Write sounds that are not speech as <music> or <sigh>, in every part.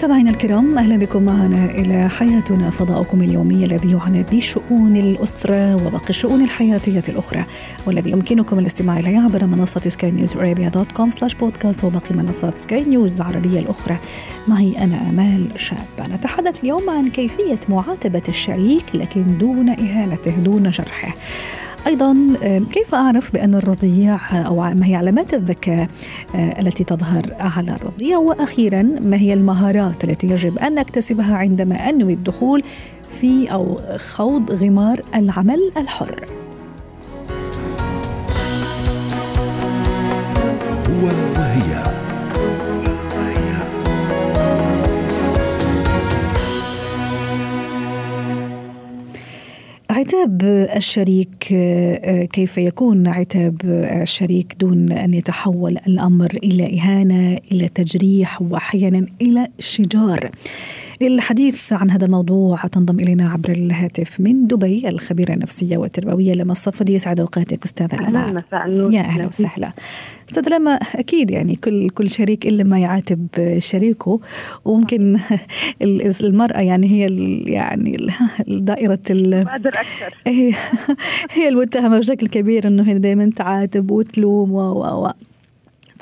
مستمعينا الكرام أهلا بكم معنا إلى حياتنا فضاؤكم اليومي الذي يعنى بشؤون الأسرة وباقي الشؤون الحياتية الأخرى والذي يمكنكم الاستماع إليه عبر منصة Sky News Arabia dot com slash podcast وباقي منصات سكاي نيوز العربية الأخرى. معي أنا آمال شاب. نتحدث اليوم عن كيفية معاتبة الشريك لكن دون اهانته دون جرحه. أيضا كيف أعرف بأن الرضيع أو ما هي علامات الذكاء التي تظهر على الرضيع؟ وأخيرا ما هي المهارات التي يجب أن نكتسبها عندما انوي الدخول في أو خوض غمار العمل الحر؟ هو عتاب الشريك كيف يكون عتاب الشريك دون أن يتحول الأمر إلى إهانة إلى تجريح وأحيانا إلى شجار؟ للحديث عن هذا الموضوع تنضم إلينا عبر الهاتف من دبي الخبيرة النفسية والتربوية لما الصفدي يسعد أوقاتك أستاذة لما. مساء النور يا أهلا وسهلا. أستاذ لما أكيد يعني كل كل شريك إلا ما يعاتب شريكه وممكن <laughs> المرأة يعني هي يعني <laughs> دائرة بادر أكثر. <laughs> هي المتهمة بشكل كبير إنه هي دائما تعاتب وتلوم و.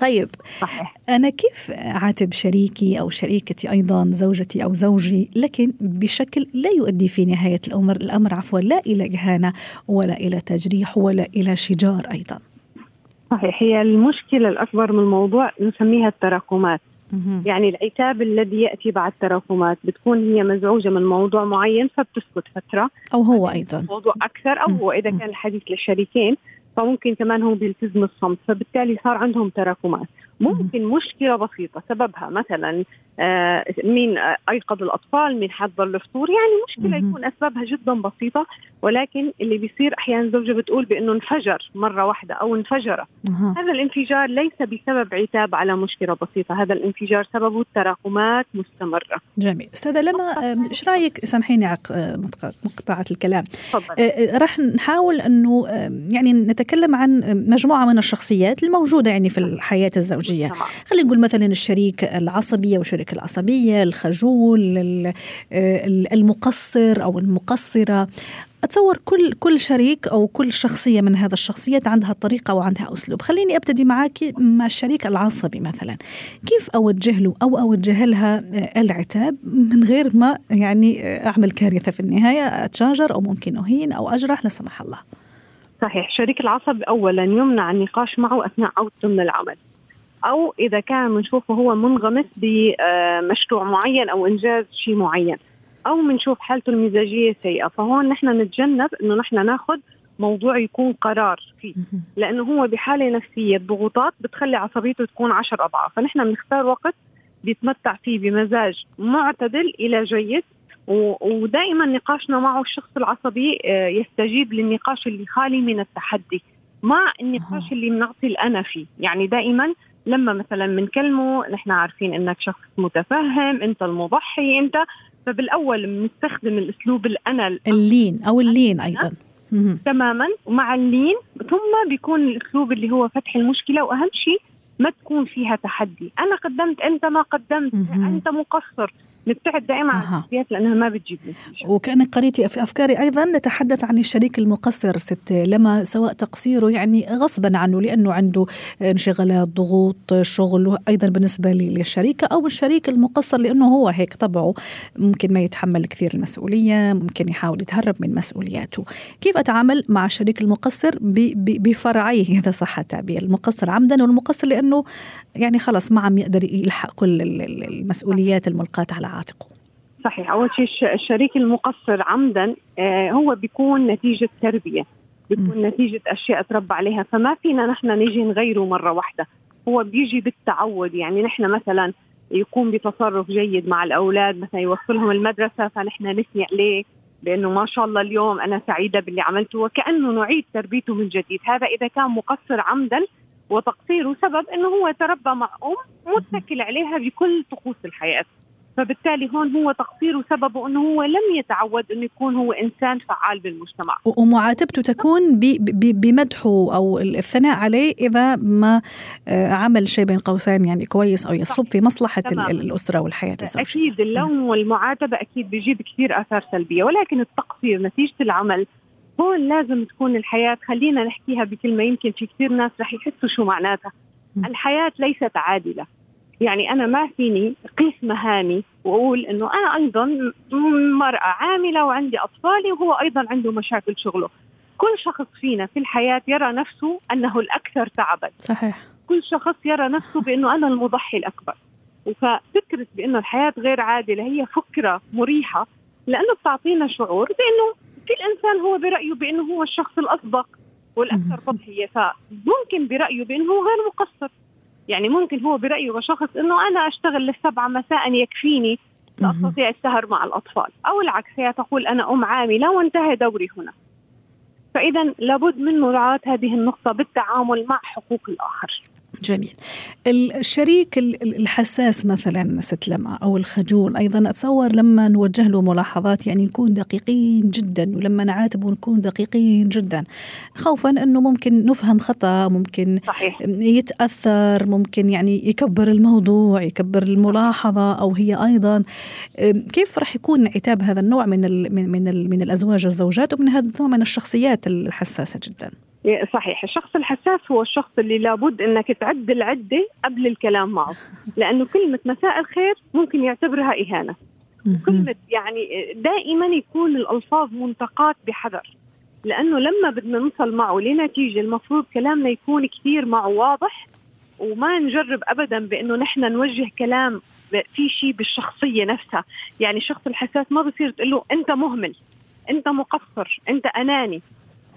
طيب صحيح. أنا كيف أعاتب شريكي أو شريكتي أيضا زوجتي أو زوجي؟ لكن بشكل لا يؤدي في نهاية الأمر الأمر عفوا لا إلى إهانة ولا إلى تجريح ولا إلى شجار أيضا. صحيح. هي المشكلة الأكبر من الموضوع نسميها التراكمات. يعني العتاب الذي يأتي بعد تراكمات بتكون هي مزعوجة من موضوع معين فبتسكت فترة. أو هو أيضا. موضوع أكثر أو هو إذا كان الحديث للشريكين. فممكن كمان هو بيلتزم الصمت فبالتالي صار عندهم تراكمات. ممكن مشكلة بسيطة سببها مثلا آه مين أيقظ الأطفال مين حضر الفطور يعني مشكلة يكون أسبابها جدا بسيطة ولكن اللي بيصير أحيانا زوجة بتقول بأنه انفجر مرة واحدة أو انفجر هذا الانفجار ليس بسبب عتاب على مشكلة بسيطة هذا الانفجار سببه تراكمات مستمرة. جميل. أستاذة لما إيش رأيك؟ سامحيني مقطعة الكلام. راح نحاول أنه يعني نتكلم عن مجموعة من الشخصيات الموجودة يعني في الحياة الزوجية. الزوجية خلينا نقول مثلا الشريك العصبي والشريك العصبية الخجول المقصر أو المقصرة. أتصور كل كل شريك أو كل شخصية من هذا الشخصيات عندها طريقة وعندها أسلوب. خليني أبتدي معك مع الشريك العصبي مثلا. كيف أوجه له أو أوجه لها العتاب من غير ما يعني أعمل كارثة في النهاية أتشاجر أو ممكن أهين أو أجرح؟ لا سمح الله. صحيح. شريك العصبي أولا يمنع النقاش معه أثناء عودته من العمل. أو إذا كان بنشوفه هو منغمس بمشروع معين أو إنجاز شيء معين. أو بنشوف حالته المزاجية سيئة. فهون نحن نتجنب إنه نحن ناخذ موضوع يكون قرار فيه. لأنه هو بحالة نفسية ضغوطات بتخلي عصبيته تكون عشر أضعاف. فنحن بنختار وقت بيتمتع فيه بمزاج معتدل إلى جيد. ودائما نقاشنا معه الشخص العصبي يستجيب للنقاش اللي خالي من التحدي مع النقاش اللي بنعطي الأنا فيه. يعني دائما لما مثلا بنكلمه نحن عارفين إنك شخص متفهم أنت المضحي أنت فبالأول بنستخدم الأسلوب الأنا اللين أو اللين أيضا. تماما ومع اللين ثم بيكون الأسلوب اللي هو فتح المشكلة وأهم شيء ما تكون فيها تحدي. أنا قدمت أنت ما قدمت. أنت مقصر. نبتعد دائما عن السلبيات لأنها ما بتجيب نتيجه وكانك قريتي في أفكاري أيضا نتحدث عن الشريك المقصر ست لما سواء تقصيره يعني غصبا عنه لأنه عنده انشغالات ضغوط شغل أيضا بالنسبة للشريكة أو الشريك المقصر لأنه هو هيك طبعه. ممكن ما يتحمل كثير المسؤولية ممكن يحاول يتهرب من مسؤولياته. كيف أتعامل مع الشريك المقصر بفرعيه إذا صح التعبير؟ المقصر عمدا والمقصر لأنه يعني خلص ما عم يقدر يلحق كل المسؤوليات الملقاة على عاتقه صحيح. أول شيء الشريك المقصر عمدا هو بيكون نتيجة تربية بيكون نتيجة أشياء تربى عليها. فما فينا نحن نيجي نغيره مرة واحدة. هو بيجي بالتعود. يعني نحن مثلا يقوم بتصرف جيد مع الأولاد مثلا يوصلهم المدرسة فنحن نثني عليه بانه ما شاء الله اليوم أنا سعيدة باللي عملته وكأنه نعيد تربيته من جديد. هذا إذا كان مقصر عمدا وتقصيره سبب إنه هو تربى مع أم متكل عليها بكل طقوس الحياة. فبالتالي هون هو تقصيره سببه إنه هو لم يتعود إنه يكون هو إنسان فعال بالمجتمع. ومعاتبته تكون بمدحه أو الثناء عليه إذا ما آه، عمل شيء بين قوسين يعني كويس أو يصب في مصلحة تمام. الأسرة والحياة الزوجية. أكيد اللوم والمعاتبة أكيد بيجيب كثير آثار سلبية ولكن التقصير نتيجة العمل هون لازم تكون الحياة خلينا نحكيها بكلمة يمكن في كثير ناس رح يحسوا شو معناتها. الحياة ليست عادلة. يعني أنا ما فيني قيس مهامي وأقول إنه أنا أيضا مرأة عاملة وعندي اطفالي وهو أيضا عنده مشاكل شغله. كل شخص فينا في الحياة يرى نفسه أنه الأكثر تعبا. صحيح. كل شخص يرى نفسه بأنه أنا المضحي الأكبر. ففكره بأنه الحياة غير عادلة هي فكرة مريحة لأنه بتعطينا شعور بأنه كل انسان هو برأيه بأنه هو الشخص الأسبق والأكثر تضحية. فممكن برأيه بأنه هو غير مقصر. يعني ممكن هو برأيه كشخص أنه أنا أشتغل للسبعة مساء يكفيني لأستطيع السهر مع الأطفال. أو العكس هي تقول أنا أم عاملة وانتهى دوري هنا. فإذا لابد من مراعاة هذه النقطة بالتعامل مع حقوق الآخر. جميل. الشريك الحساس مثلا ست لمعة أو الخجول أيضا أتصور لما نوجه له ملاحظات يعني نكون دقيقين جدا ولما نعاتبه نكون دقيقين جدا. خوفا أنه ممكن نفهم خطأ ممكن صحيح. يتأثر ممكن يعني يكبر الموضوع يكبر الملاحظة أو هي أيضا. كيف راح يكون عتاب هذا النوع من ال من ال من الأزواج والزوجات ومن هذا النوع من الشخصيات الحساسة جدا؟ صحيح. الشخص الحساس هو الشخص اللي لابد إنك تعد العدة قبل الكلام معه. <laughs> لأنه كلمة مساء الخير ممكن يعتبرها إهانة. كلمة يعني دائما يكون الألفاظ منتقات بحذر. لأنه لما بدنا نوصل معه لنتيجة المفروض كلامنا يكون كثير معه واضح وما نجرب ابدا بإنه نحن نوجه كلام في شيء بالشخصية نفسها. يعني الشخص الحساس ما بصير تقول له أنت مهمل أنت مقصر أنت أناني.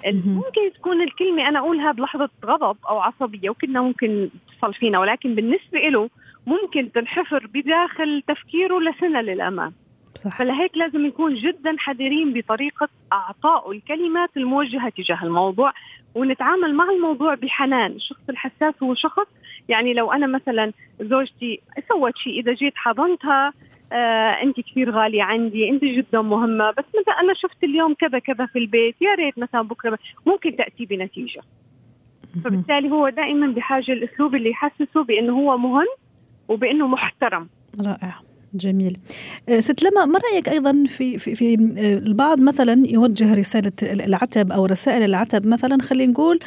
ممكن تكون الكلمة أنا أقولها بلحظة غضب أو عصبية وكنا ممكن تصل فينا ولكن بالنسبة له ممكن تنحفر بداخل تفكيره لسنة للأمام. صح. فلهيك لازم نكون جدا حذرين بطريقة أعطائه الكلمات الموجهة تجاه الموضوع ونتعامل مع الموضوع بحنان. الشخص الحساس هو شخص يعني لو أنا مثلا زوجتي سوت شيء إذا جيت حضنتها آه انت كثير غاليه عندي انت جدا مهمة بس مثلا أنا شفت اليوم كذا كذا في البيت يا ريت مثلا بكرة ممكن تأتي بنتيجة. فبالتالي هو دائما بحاجة الاسلوب اللي يحسسه بأنه هو مهم وبأنه محترم. رائع. جميل. آه، ست لما ما رأيك أيضا في في في آه، البعض مثلا يوجه رسالة العتب أو رسائل العتب مثلا خلينا نقول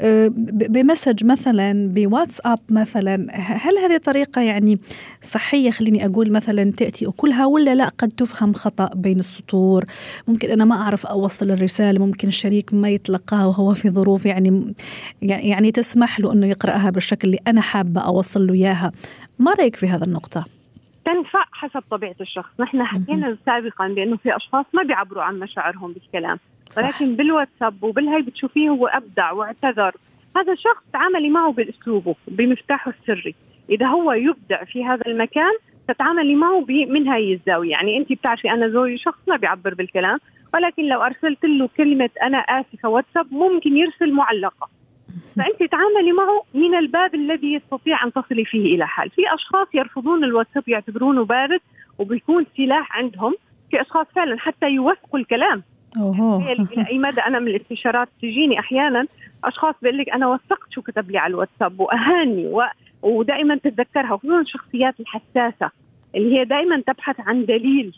آه، بمسج مثلا بواتساب مثلا. هل هذه طريقة يعني صحية؟ خليني أقول مثلا تأتي أكلها ولا لا؟ قد تفهم خطأ بين السطور. ممكن أنا ما أعرف أوصل الرسالة ممكن الشريك ما يتلقاها وهو في ظروف يعني يعني تسمح له أنه يقرأها بالشكل اللي أنا حابة أوصل له إياها. ما رأيك في هذا النقطة؟ تنفع حسب طبيعة الشخص، نحن حكينا سابقا بأنه في أشخاص ما بيعبروا عن مشاعرهم بالكلام،. ولكن بالواتساب وبالهي بتشوفيه هو أبدع واعتذر، هذا شخص تعاملي معه باسلوبه بمفتاحه السري، إذا هو يبدع في هذا المكان تتعاملي معه من هاي الزاوية، يعني انت بتعرفي أنا زوجي شخص ما بيعبر بالكلام، ولكن لو أرسلت له كلمة أنا آسفة واتساب ممكن يرسل معلقة. فأنت تعاملي معه من الباب الذي يستطيع أن تصلي فيه إلى حل، في أشخاص يرفضون الواتساب يعتبرونه بارد وبيكون سلاح عندهم، في أشخاص فعلا حتى يوثقوا الكلام. اوه إلى أي مدى؟ أنا من الاستشارات تجيني أحيانا أشخاص بيقول لك أنا وثقت شو كتب لي على الواتساب وأهاني و... ودائما تتذكرها خصوصا الشخصيات الحساسة اللي هي دائما تبحث عن دليل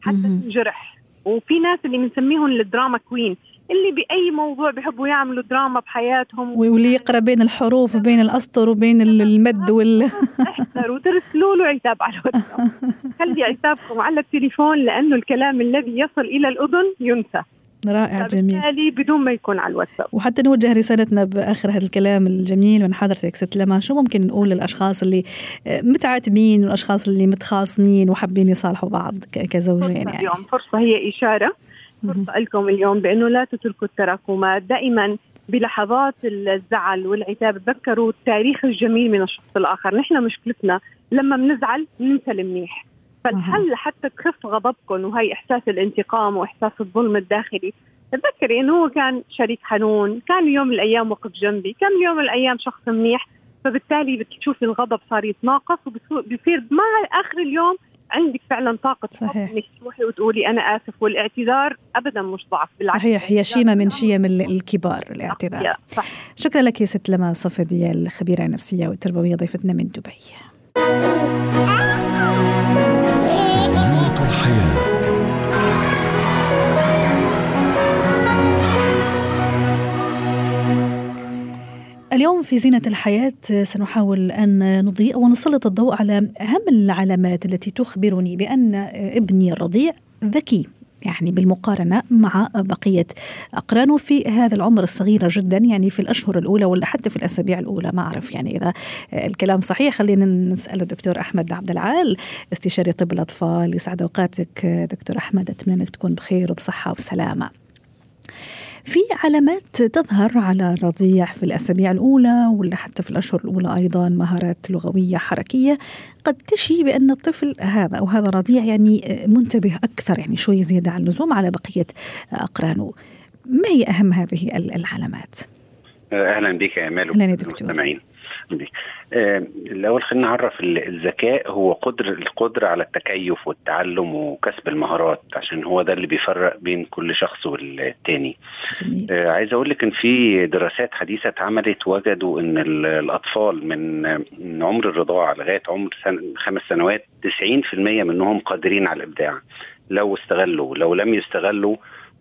حتى تنجرح. وفي ناس اللي بنسميهم الدراما كوين. اللي بأي موضوع بيحبوا يعملوا دراما بحياتهم. واللي يقرأ بين الحروف وبين الأسطر وبين المد <laughs> وال احذروا ترسلوا له عتاب على الواتساب. <laughs> خلي عتابكم على التليفون لأنه الكلام الذي يصل إلى الأذن ينسى. رائع جميل. بالتالي بدون ما يكون على الواتساب. وحتى نوجه رسالتنا بآخر هذا الكلام الجميل من حضرتك ست لما شو ممكن نقول للأشخاص اللي متعاتبين والأشخاص اللي متخاصمين وحابين يصالحوا بعض كزوجين يعني؟ اليوم فرصة هي إشارة. فرصة لكم اليوم بأنه لا تتركوا التراكمات دائما بلحظات الزعل والعتاب تذكروا التاريخ الجميل من الشخص الآخر. نحن مشكلتنا لما بنزعل ننسى المنيح. فالحل حتى تخف غضبكم وهي إحساس الانتقام وإحساس الظلم الداخلي. تذكري إنه هو كان شريك حنون، كان يوم من الأيام وقف جنبي، كان يوم من الأيام شخص منيح، فبالتالي بتشوفي الغضب صار يتناقص وبصير مع آخر اليوم عندك فعلا طاقة صحيح. إنك تروحي وتقولي أنا آسف والاعتذار ابدا مش ضعف بالعكس صحيح هي شيمه من شيم الكبار الاعتذار صح. شكرا لك يا ست لما صفدي الخبيرة النفسية والتربوية ضيفتنا من دبي اليوم في زينة الحياة سنحاول أن نضيء ونسلط الضوء على أهم العلامات التي تخبرني بأن ابني الرضيع ذكي يعني بالمقارنة مع بقية أقرانه في هذا العمر الصغيرة جدا يعني في الأشهر الأولى ولا حتى في الأسابيع الأولى ما أعرف يعني إذا الكلام صحيح. خلينا نسأل الدكتور أحمد عبد العال استشاري طب الأطفال يسعد أوقاتك. دكتور أحمد أتمنى أنك تكون بخير وبصحة وسلامة. في علامات تظهر على الرضيع في الأسابيع الأولى ولا حتى في الأشهر الأولى أيضا مهارات لغوية حركية قد تشي بأن الطفل هذا أو هذا الرضيع يعني منتبه أكثر يعني شوي زيادة عن اللزوم على بقية أقرانه ما هي أهم هذه العلامات؟ أهلا بك يا امال أهلا يا دكتور. آه، الأول خلينا نعرف الذكاء هو قدر القدرة على التكيف والتعلم وكسب المهارات عشان هو ده اللي بيفرق بين كل شخص والتاني. آه، عايز أقول لك إن في دراسات حديثة اتعملت وجدوا إن ال- الأطفال من من عمر الرضاعة لغاية عمر سن خمس سنوات 90% منهم قادرين على الإبداع لو استغلوا لو لم يستغلوا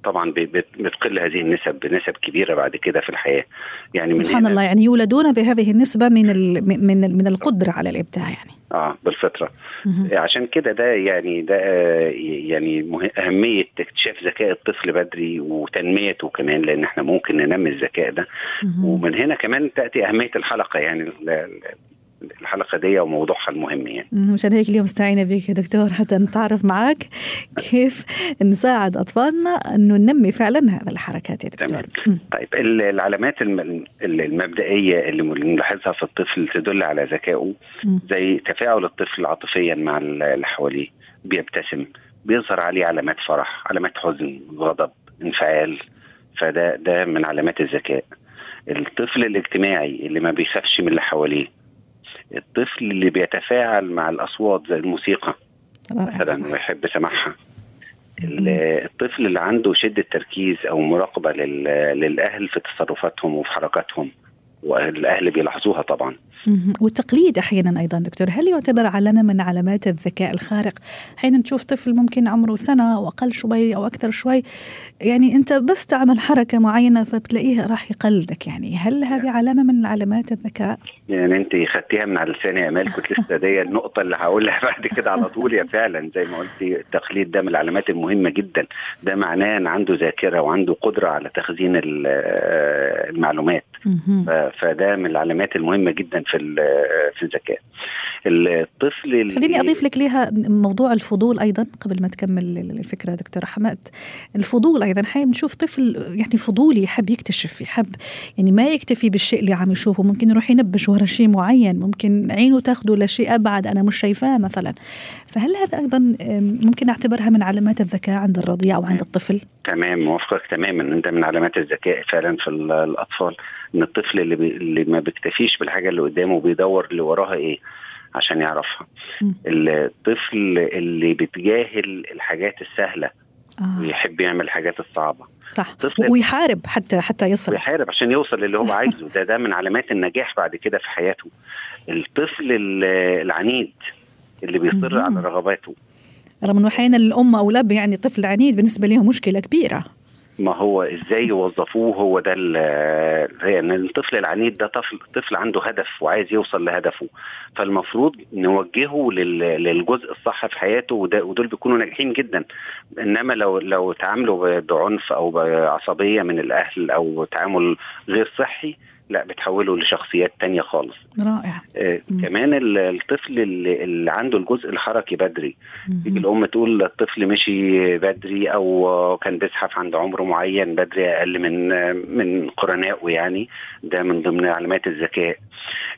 طبعا بتقل هذه النسب بنسب كبيرة بعد كده في الحياة يعني من سبحان الله يعني يولدون بهذه النسبة من ال- من من القدرة على الإبداع يعني آه بالفطرة مهم. عشان كده ده يعني ده آه، يعني أهمية اكتشاف ذكاء الطفل بدري وتنميته كمان لأن إحنا ممكن ننمي الذكاء ده. ومن هنا كمان تأتي أهمية الحلقة يعني ال- ال- الحلقة دي وموضوعها المهم يعني. مم، مشان هيك اليوم استعينا بك يا دكتور حتى نتعرف معك كيف نساعد أطفالنا أنه ننمي فعلا هذا الحركات يا دكتور. تمام. طيب ال- العلامات الم- ال- المبدئية اللي نلاحظها في الطفل تدل على ذكائه. زي تفاعل الطفل عاطفيا مع ال- اللي حواليه بيبتسم بيظهر عليه علامات فرح علامات حزن غضب انفعال. فده ده من علامات الذكاء. الطفل الاجتماعي اللي ما بيخافش من اللي حواليه الطفل اللي بيتفاعل مع الأصوات زي الموسيقى مثلا. ويحب سماعها ال- الطفل اللي عنده شدة تركيز أو مراقبة لل- للأهل في تصرفاتهم وفي حركاتهم والأهل بيلاحظوها طبعا. والتقليد أحيانا أيضا دكتور هل يعتبر علامه من علامات الذكاء الخارق؟ أحيانا تشوف طفل ممكن عمره سنة أو أقل شوي أو أكثر شوي يعني أنت بس تعمل حركة معينة فبتلاقيه راح يقلدك يعني. هل هذه علامة من علامات الذكاء؟ يعني أنت خدتيها من على لساني يا أمال كنت لسه <laughs> دي النقطة اللي هقولها <laughs> بعد كده على طول. يا فعلا زي ما قلتي التقليد ده من العلامات المهمة جدا. ده معناه أن عنده ذاكرة وعنده قدرة على تخزين ال- المعلومات. فده من العلامات المهمة جدا. في في الذكاء الطفل خليني أضيف لك لها موضوع الفضول أيضا قبل ما تكمل الفكرة دكتور حماد. الفضول أيضا حي بنشوف طفل يعني فضولي يحب يكتشف يحب يعني ما يكتفي بالشيء اللي عم يشوفه. ممكن يروح ينبش ورا شيء معين ممكن عينه تاخده لشيء أبعد أنا مش شايفاه مثلا. فهل هذا أيضا ممكن نعتبرها من علامات الذكاء عند الرضيع أو عند الطفل؟ تمام موافقك تماما. ده من علامات الذكاء فعلا في ال- الأطفال. ان الطفل اللي, بي اللي ما بيكتفيش بالحاجة اللي قدامه بيدور اللي وراها إيه عشان يعرفها. مم. الطفل اللي بيتجاهل الحاجات السهلة آه. ويحب يعمل الحاجات الصعبة. صح. طفل- ويحارب حتى حتى يصل. ويحارب عشان يوصل للي هو عايزه. ده ده من علامات النجاح بعد كده في حياته. الطفل ال- العنيد اللي بيصر. على رغباته. رغم إنه أحيانا الأم أو الأب يعني طفل عنيد بالنسبة لهم مشكلة كبيرة. ما هو إزاي يوظفوه هو ده إن الطفل العنيد ده طفل طفل عنده هدف وعايز يوصل لهدفه. فالمفروض نوجهه لل- للجزء الصح في حياته ودول بيكونوا ناجحين جدا. إنما لو لو تعاملوا بعنف أو بعصبية من الأهل أو تعامل غير صحي لا بتحوله لشخصيات تانية خالص. رائع. آه مم. كمان ال- الطفل اللي, اللي عنده الجزء الحركي بدري. تيجي. الأم تقول الطفل مشي بدري أو كان بيزحف عند عمر معين بدري أقل من من قرنائه يعني. ده من ضمن علامات الذكاء.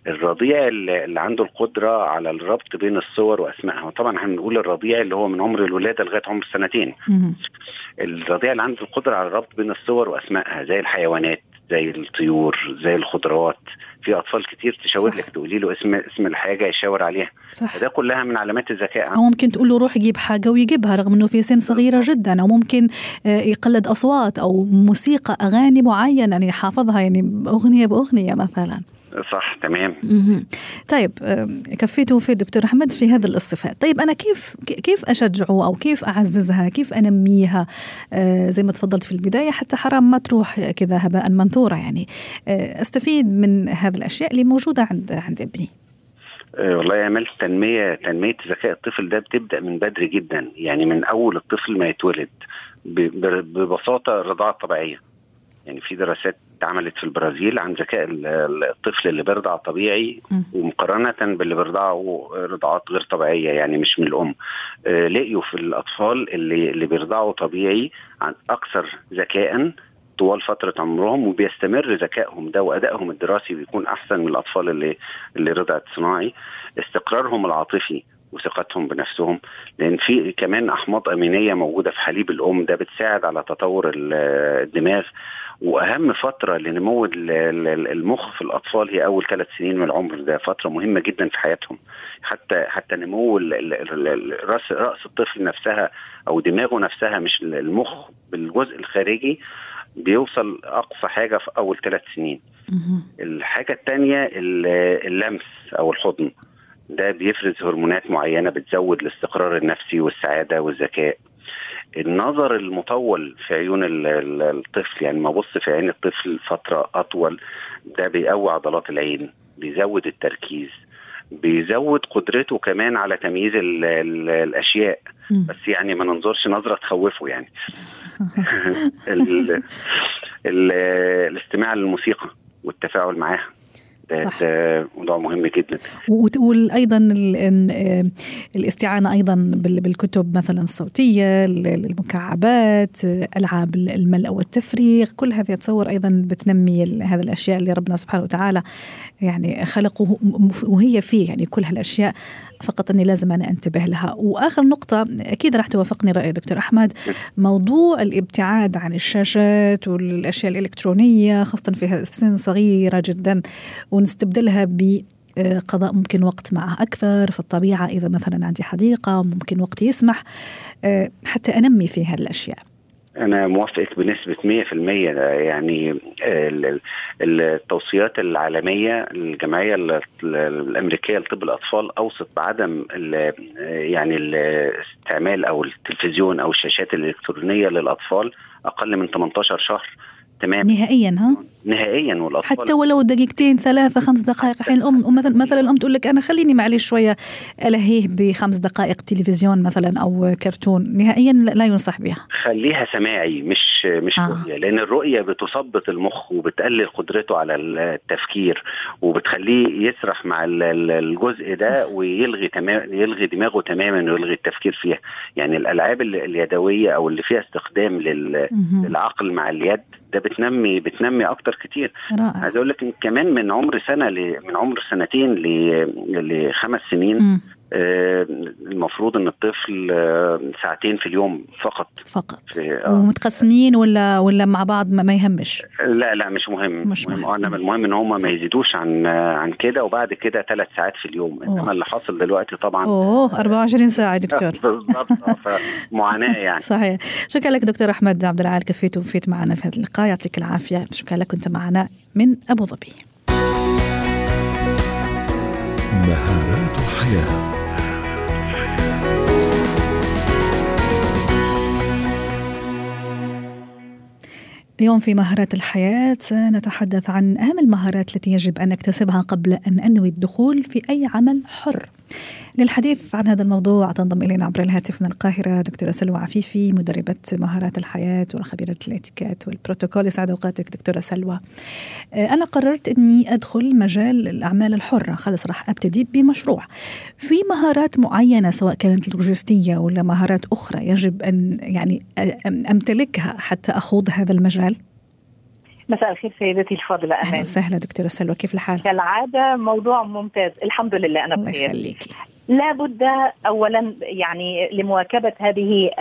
الرضيع اللي عنده القدرة على الربط بين الصور وأسمائها. وطبعا هنقول الرضيع اللي هو من عمر الولادة لغاية عمر سنتين. الرضيع اللي عنده القدرة على الربط بين الصور وأسمائها زي الحيوانات زي الطيور زي الخضروات. في أطفال كتير تشاور. لك تقولي له اسم اسم الحاجة يشاور عليها. صح. فده كلها من علامات الذكاء. أو ممكن تقول له روح جيب حاجة ويجيبها رغم أنه في سن صغيرة جدا. أو ممكن آه، يقلد أصوات أو موسيقى أغاني معينة يعني حافظها يعني أغنية بأغنية مثلا. صح تمام. طيب كفيته في دكتور أحمد في هذه الصفات. طيب أنا كيف كيف أشجعه أو كيف أعززها؟ كيف أنميها؟ آه، زي ما تفضلت في البداية حتى حرام ما تروح كذا هباء منثورا يعني. آه، أستفيد من هذه الأشياء اللي موجودة عند عند ابني. آه، والله يا امال تنمية تنمية ذكاء الطفل ده بتبدأ من بدري جدا. يعني من أول الطفل ما يتولد ببساطة الرضاعة الطبيعية. يعني في دراسات اتعملت في البرازيل عن ذكاء ال- ال- الطفل اللي بيرضع طبيعي. ومقارنة باللي بيرضعوا رضاعات غير طبيعية يعني مش من الأم. آه، لقيوا في الأطفال اللي اللي بيرضعوا طبيعي عن أكثر ذكاء طوال فترة عمرهم وبيستمر ذكائهم ده وأدائهم الدراسي بيكون أحسن من الأطفال اللي اللي رضعت صناعي. استقرارهم العاطفي وثقتهم بنفسهم لأن في كمان أحماض أمينية موجودة في حليب الأم ده بتساعد على تطور ال- الدماغ. وأهم فترة لنمو ال- ال- المخ في الأطفال هي أول ثلاث سنين من العمر. ده فترة مهمة جدا في حياتهم. حتى حتى نمو راس رأس الطفل نفسها أو دماغه نفسها مش المخ بالجزء الخارجي بيوصل أقصى حاجة في أول ثلاث سنين. مهم. الحاجة التانية ال- اللمس أو الحضن. ده بيفرز هرمونات معينة بتزود الاستقرار النفسي والسعادة والذكاء. النظر المطول في عيون ال- ال- الطفل يعني ما بص في عين الطفل فترة أطول ده بيقوي عضلات العين بيزود التركيز بيزود قدرته كمان على تمييز ال ال الأشياء. مم. بس يعني ما ننظرش نظرة تخوفه يعني. <laughs> <laughs> ال ال الاستماع للموسيقى والتفاعل معاها. ده, موضوع مهم جدا. وتقول أيضا ال- ال- الاستعانة أيضا بال- بالكتب مثلا الصوتية ال- المكعبات ألعاب الملء والتفريغ كل هذه اتصور أيضا بتنمي هذه الأشياء اللي ربنا سبحانه وتعالى يعني خلقه وهي فيه يعني كل هالأشياء فقط أني لازم أنا أنتبه لها. وآخر نقطة أكيد راح توافقني راي دكتور أحمد. موضوع الابتعاد عن الشاشات والأشياء الإلكترونية خاصة في سن صغيرة جدا ونستبدلها ب قضاء ممكن وقت معه أكثر. في الطبيعة إذا مثلا عندي حديقة ممكن وقت يسمح آه، حتى أنمي في هذه الأشياء. أنا موافقك بنسبة 100% ده يعني ال- ال- التوصيات العالمية الجمعية ال- ال- الأمريكية لطب الأطفال اوصت بعدم يعني الاستعمال أو التلفزيون أو الشاشات الإلكترونية للأطفال أقل من 18 شهر. تمام. نهائيا ها؟ نهائيا والأطفال. حتى ولو دقيقتين ثلاثة خمس دقائق. الحين الأم مثلا مثلا الأم تقول لك أنا خليني معلش شوية ألهيه بخمس دقائق تلفزيون مثلا أو كرتون. نهائيا لا ينصح بها. خليها سماعي مش مش آه. رؤية. لأن الرؤية بتثبط المخ وبتقلل قدرته على التفكير وبتخليه يسرح مع ال- ال- الجزء ده ويلغي تمام يلغي دماغه تماما ويلغي التفكير فيها. يعني الألعاب ال- اليدوية أو اللي فيها استخدام لل مهم. العقل مع اليد ده بتنمي بتنمي أكتر كتير رائع عايز أقول لك كمان من عمر سنة ل... من عمر سنتين ل... لخمس سنين مم. آه المفروض إن الطفل آه ساعتين في اليوم فقط. فقط. آه. ومتقسمين ولا ولا مع بعض ما, ما يهمش؟ لا لا مش مهم. مش مهم. مهم. أنا المهم إن هم ما يزيدوش عن عن كده وبعد كده ثلاث ساعات في اليوم. أوه. إنما اللي حاصل دلوقتي طبعا أوه 24 ساعة يا <laughs> دكتور. بالضبط. آه، فمعاناه يعني. صحيح. شكرا لك دكتور أحمد عبد العال كفيت وفيت معنا في هذا اللقاء. يعطيك العافية. شكرا لك كنت معنا من أبو ظبي. مهارات حياة. اليوم في مهارات الحياة نتحدث عن أهم المهارات التي يجب أن نكتسبها قبل أن أنوي الدخول في أي عمل حر. للحديث عن هذا الموضوع تنضم إلينا عبر الهاتف من القاهرة دكتورة سلوى عفيفي مدربة مهارات الحياة وخبيرة الإتيكيت والبروتوكول. يسعد أوقاتك دكتورة سلوى. آه، أنا قررت أني أدخل مجال الأعمال الحرة. خلص راح أبتدي بمشروع. في مهارات معينة سواء كانت لوجستية ولا مهارات أخرى يجب أن يعني أمتلكها حتى أخوض هذا المجال؟ مساء الخير سيدتي الفاضلة أهلا أهلا وسهلا دكتورة سلوى كيف الحال؟ كالعادة موضوع ممتاز الحمد لله أنا الله بخير يخليكي لابد اولا يعني لمواكبة هذه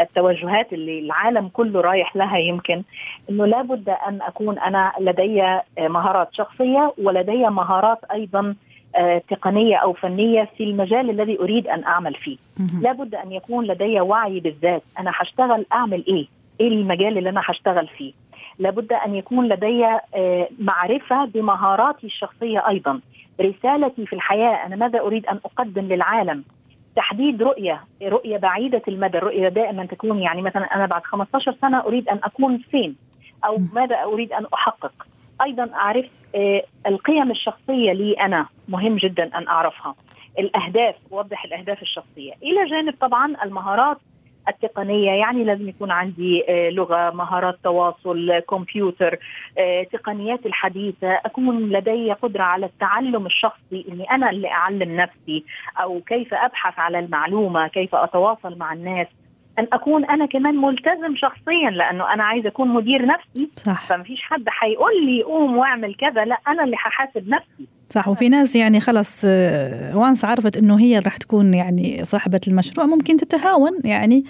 التوجهات اللي العالم كله رايح لها يمكن إنه لابد أن أكون أنا لدي مهارات شخصية ولدي مهارات أيضا آه، تقنية أو فنية في المجال الذي أريد أن أعمل فيه. لابد أن يكون لدي وعي بالذات أنا هشتغل أعمل إيه؟ إيه المجال اللي أنا هشتغل فيه؟ لابد أن يكون لدي آه، معرفة بمهاراتي الشخصية أيضا. رسالتي في الحياة أنا ماذا أريد أن أقدم للعالم؟ تحديد رؤية رؤية بعيدة المدى الرؤيه دائما تكون يعني مثلا أنا بعد 15 سنة أريد أن أكون فين؟ أو ماذا أريد أن أحقق؟ أيضا أعرف آه، القيم الشخصية لي أنا. مهم جدا أن أعرفها. الأهداف وضح الأهداف الشخصية. إلى جانب طبعا المهارات التقنية يعني لازم يكون عندي آه، لغة مهارات تواصل كمبيوتر آه، تقنيات الحديثة. أكون لدي قدرة على التعلم الشخصي إني أنا اللي أعلم نفسي أو كيف أبحث على المعلومة كيف أتواصل مع الناس. أن أكون أنا كمان ملتزم شخصيا لأنه أنا عايزة أكون مدير نفسي. صح. فمفيش حد هيقول لي قوم واعمل كذا لا أنا اللي هحاسب نفسي. صح. وفي ناس يعني خلص وانس عرفت إنه هي رح تكون يعني صاحبة المشروع ممكن تتهاون. يعني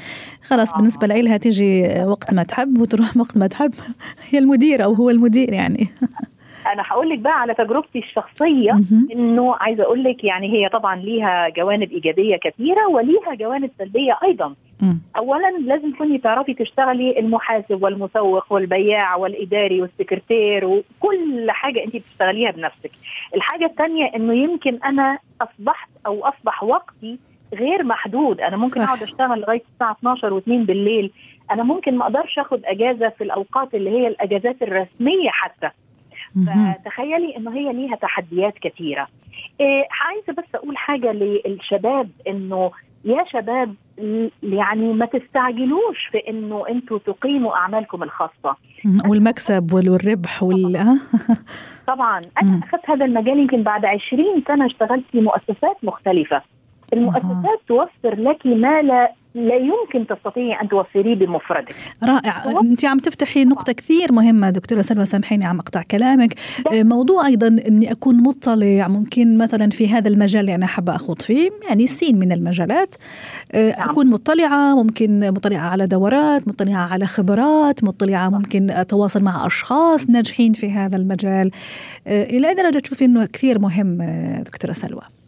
خلص آه. بالنسبة لها تيجي وقت ما تحب وتروح وقت ما تحب. <laughs> هي المدير أو هو المدير يعني. <laughs> أنا هقول لك بقى على تجربتي الشخصية إنه عايزة أقول لك يعني هي طبعا ليها جوانب إيجابية كثيرة وليها جوانب سلبية أيضا. اولا لازم تكوني تعرفي تشتغلي المحاسب والمسوق والبياع والإداري والسكرتير وكل حاجة انت بتشتغليها بنفسك. الحاجة الثانية إنه يمكن أنا أصبحت أو أصبح وقتي غير محدود. أنا ممكن أقعد أشتغل لغاية الساعة 12 و2 بالليل. أنا ممكن ما أقدرش آخد أجازة في الأوقات اللي هي الأجازات الرسمية حتى. فتخيلي إنه هي ليها تحديات كثيرة. إيه عايزة بس أقول حاجة للشباب إنه يا شباب يعني ما تستعجلوش في إنه أنتم تقيموا أعمالكم الخاصة. والمكسب والربح وال طبعا. <laughs> أنا أخذت هذا المجال يمكن بعد 20 سنة اشتغلت في مؤسسات مختلفة. المؤسسات توفر لك ما لا لا يمكن تستطيعي أن توفريه بمفردك. رائع. أنت عم تفتحي نقطة كثير مهمة دكتورة سلمى سامحيني عم أقطع كلامك. آه، موضوع أيضا إني أكون مطلع ممكن مثلا في هذا المجال اللي أنا حابة أخوض فيه يعني سين من المجالات. آه، نعم. أكون مطلعة ممكن مطلعة على دورات مطلعة على خبرات مطلعة ممكن أتواصل مع أشخاص ناجحين في هذا المجال. آه، إلى أي درجة تشوفي إنه كثير مهم دكتورة سلوى؟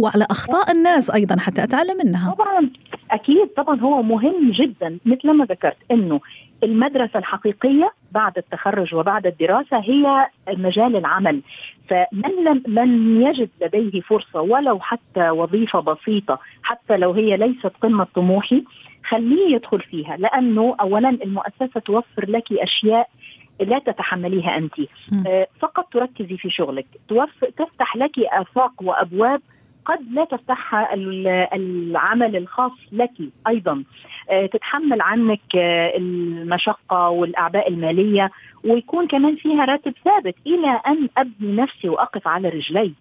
وعلى أخطاء الناس أيضا حتى أتعلم منها. طبعا أكيد طبعا هو مهم جدا. مثل ما ذكرت إنه المدرسة الحقيقية بعد التخرج وبعد الدراسة هي مجال العمل. فمن لم من يجد لديه فرصة ولو حتى وظيفة بسيطة حتى لو هي ليست قمة طموحي خليه يدخل فيها. لأنه اولا المؤسسة توفر لك أشياء لا تتحمليها انت. آه، فقط تركزي في شغلك. تفتح لك آفاق وأبواب قد لا تفتحها العمل الخاص لك أيضا. آه، تتحمل عنك آه، المشقة والأعباء المالية ويكون كمان فيها راتب ثابت إلى أن أبني نفسي وأقف على رجلي.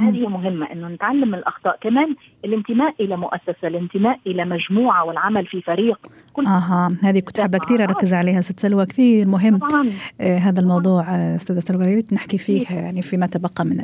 هذه مهمة أنه نتعلم من الأخطاء. كمان الانتماء إلى مؤسسة الانتماء إلى مجموعة والعمل في فريق. كل أها هذه كنت حابة كثير أركز عليها ست سلوى كثير مهم. طبعا. آه هذا الموضوع آه، أستاذة سلوى ريت نحكي فيه يعني فيما تبقى من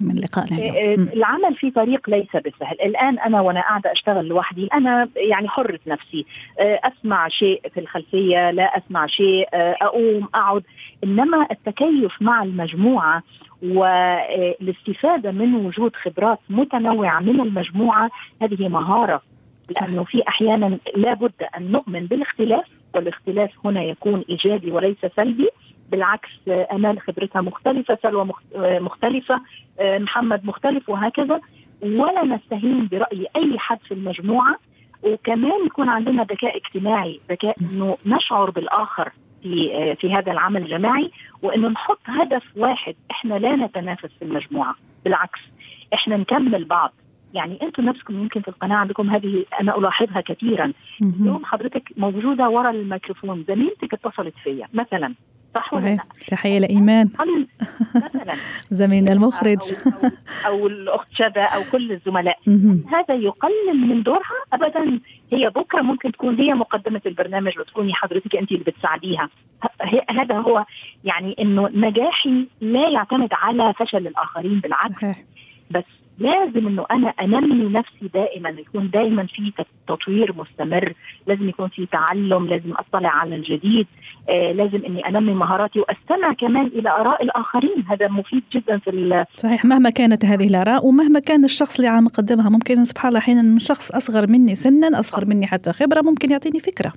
من لقائنا اليوم. آه، آه، العمل في فريق ليس بالسهل الآن أنا وأنا قاعدة أشتغل لوحدي أنا يعني حرة نفسي. أسمع شيء في الخلفية لا أسمع شيء أقوم أقعد. إنما التكيف مع المجموعة والاستفادة من وجود خبرات متنوعة من المجموعة هذه مهارة. لأنه في أحيانا لابد أن نؤمن بالاختلاف والاختلاف هنا يكون إيجابي وليس سلبي. بالعكس أمال خبرتها مختلفة سلوى مختلفة محمد مختلف وهكذا. ولا نستهين برأي أي حد في المجموعة. وكمان يكون عندنا ذكاء اجتماعي ذكاء إنه نشعر بالآخر. في في هذا العمل الجماعي وإنه نحط هدف واحد إحنا لا نتنافس في المجموعة. بالعكس إحنا نكمل بعض. يعني أنتم نفسكم يمكن في القناه عندكم هذه أنا ألاحظها كثيرا. اليوم حضرتك موجودة ورا الميكروفون زميلتك اتصلت فيا مثلا. صح ولا لا؟ تحية لإيمان. مثلا. <laughs> زميلنا المخرج. أو, أو, أو الأخت شذا أو كل الزملاء. هذا يقلل من دورها؟ ابدا هي بكرة ممكن تكون هي مقدمة البرنامج وتكوني حضرتك انت اللي بتساعديها. هذا هو يعني إنه نجاحي لا يعتمد على فشل الآخرين بالعكس. بس لازم إنه أنا أنمي نفسي دائما يكون دائما في تطوير مستمر لازم يكون في تعلم لازم أطلع على الجديد آه لازم إني أنمي مهاراتي وأستمع كمان إلى آراء الآخرين. هذا مفيد جدا في صحيح. مهما كانت هذه الآراء ومهما كان الشخص اللي عم يقدمها ممكن سبحان الله أحيانا شخص أصغر مني سنا أصغر مني حتى خبرة ممكن يعطيني فكرة.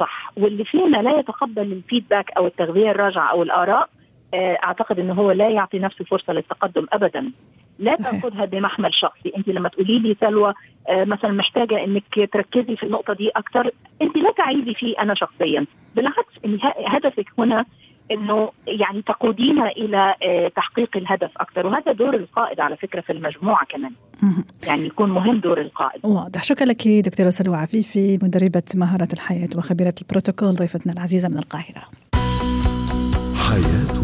صح. واللي فينا لا يتقبل الفيدباك أو التغذية الراجعة أو الآراء أعتقد إنه هو لا يعطي نفسه فرصة للتقدم ابدا. لا تأخذها بمحمل شخصي. أنت لما تقولي لي سلوى آه، مثلا محتاجة إنك تركزي في النقطة دي أكثر أنت لا تعيدي فيه أنا شخصيا. بالعكس هدفك هنا إنه يعني تقودينا إلى آه، تحقيق الهدف أكثر وهذا دور القائد على فكرة في المجموعة كمان. يعني يكون مهم دور القائد. واضح. شكرا لك دكتورة سلوى عفيفي مدربة مهارات الحياة وخبيرة البروتوكول ضيفتنا العزيزة من القاهرة. حياتنا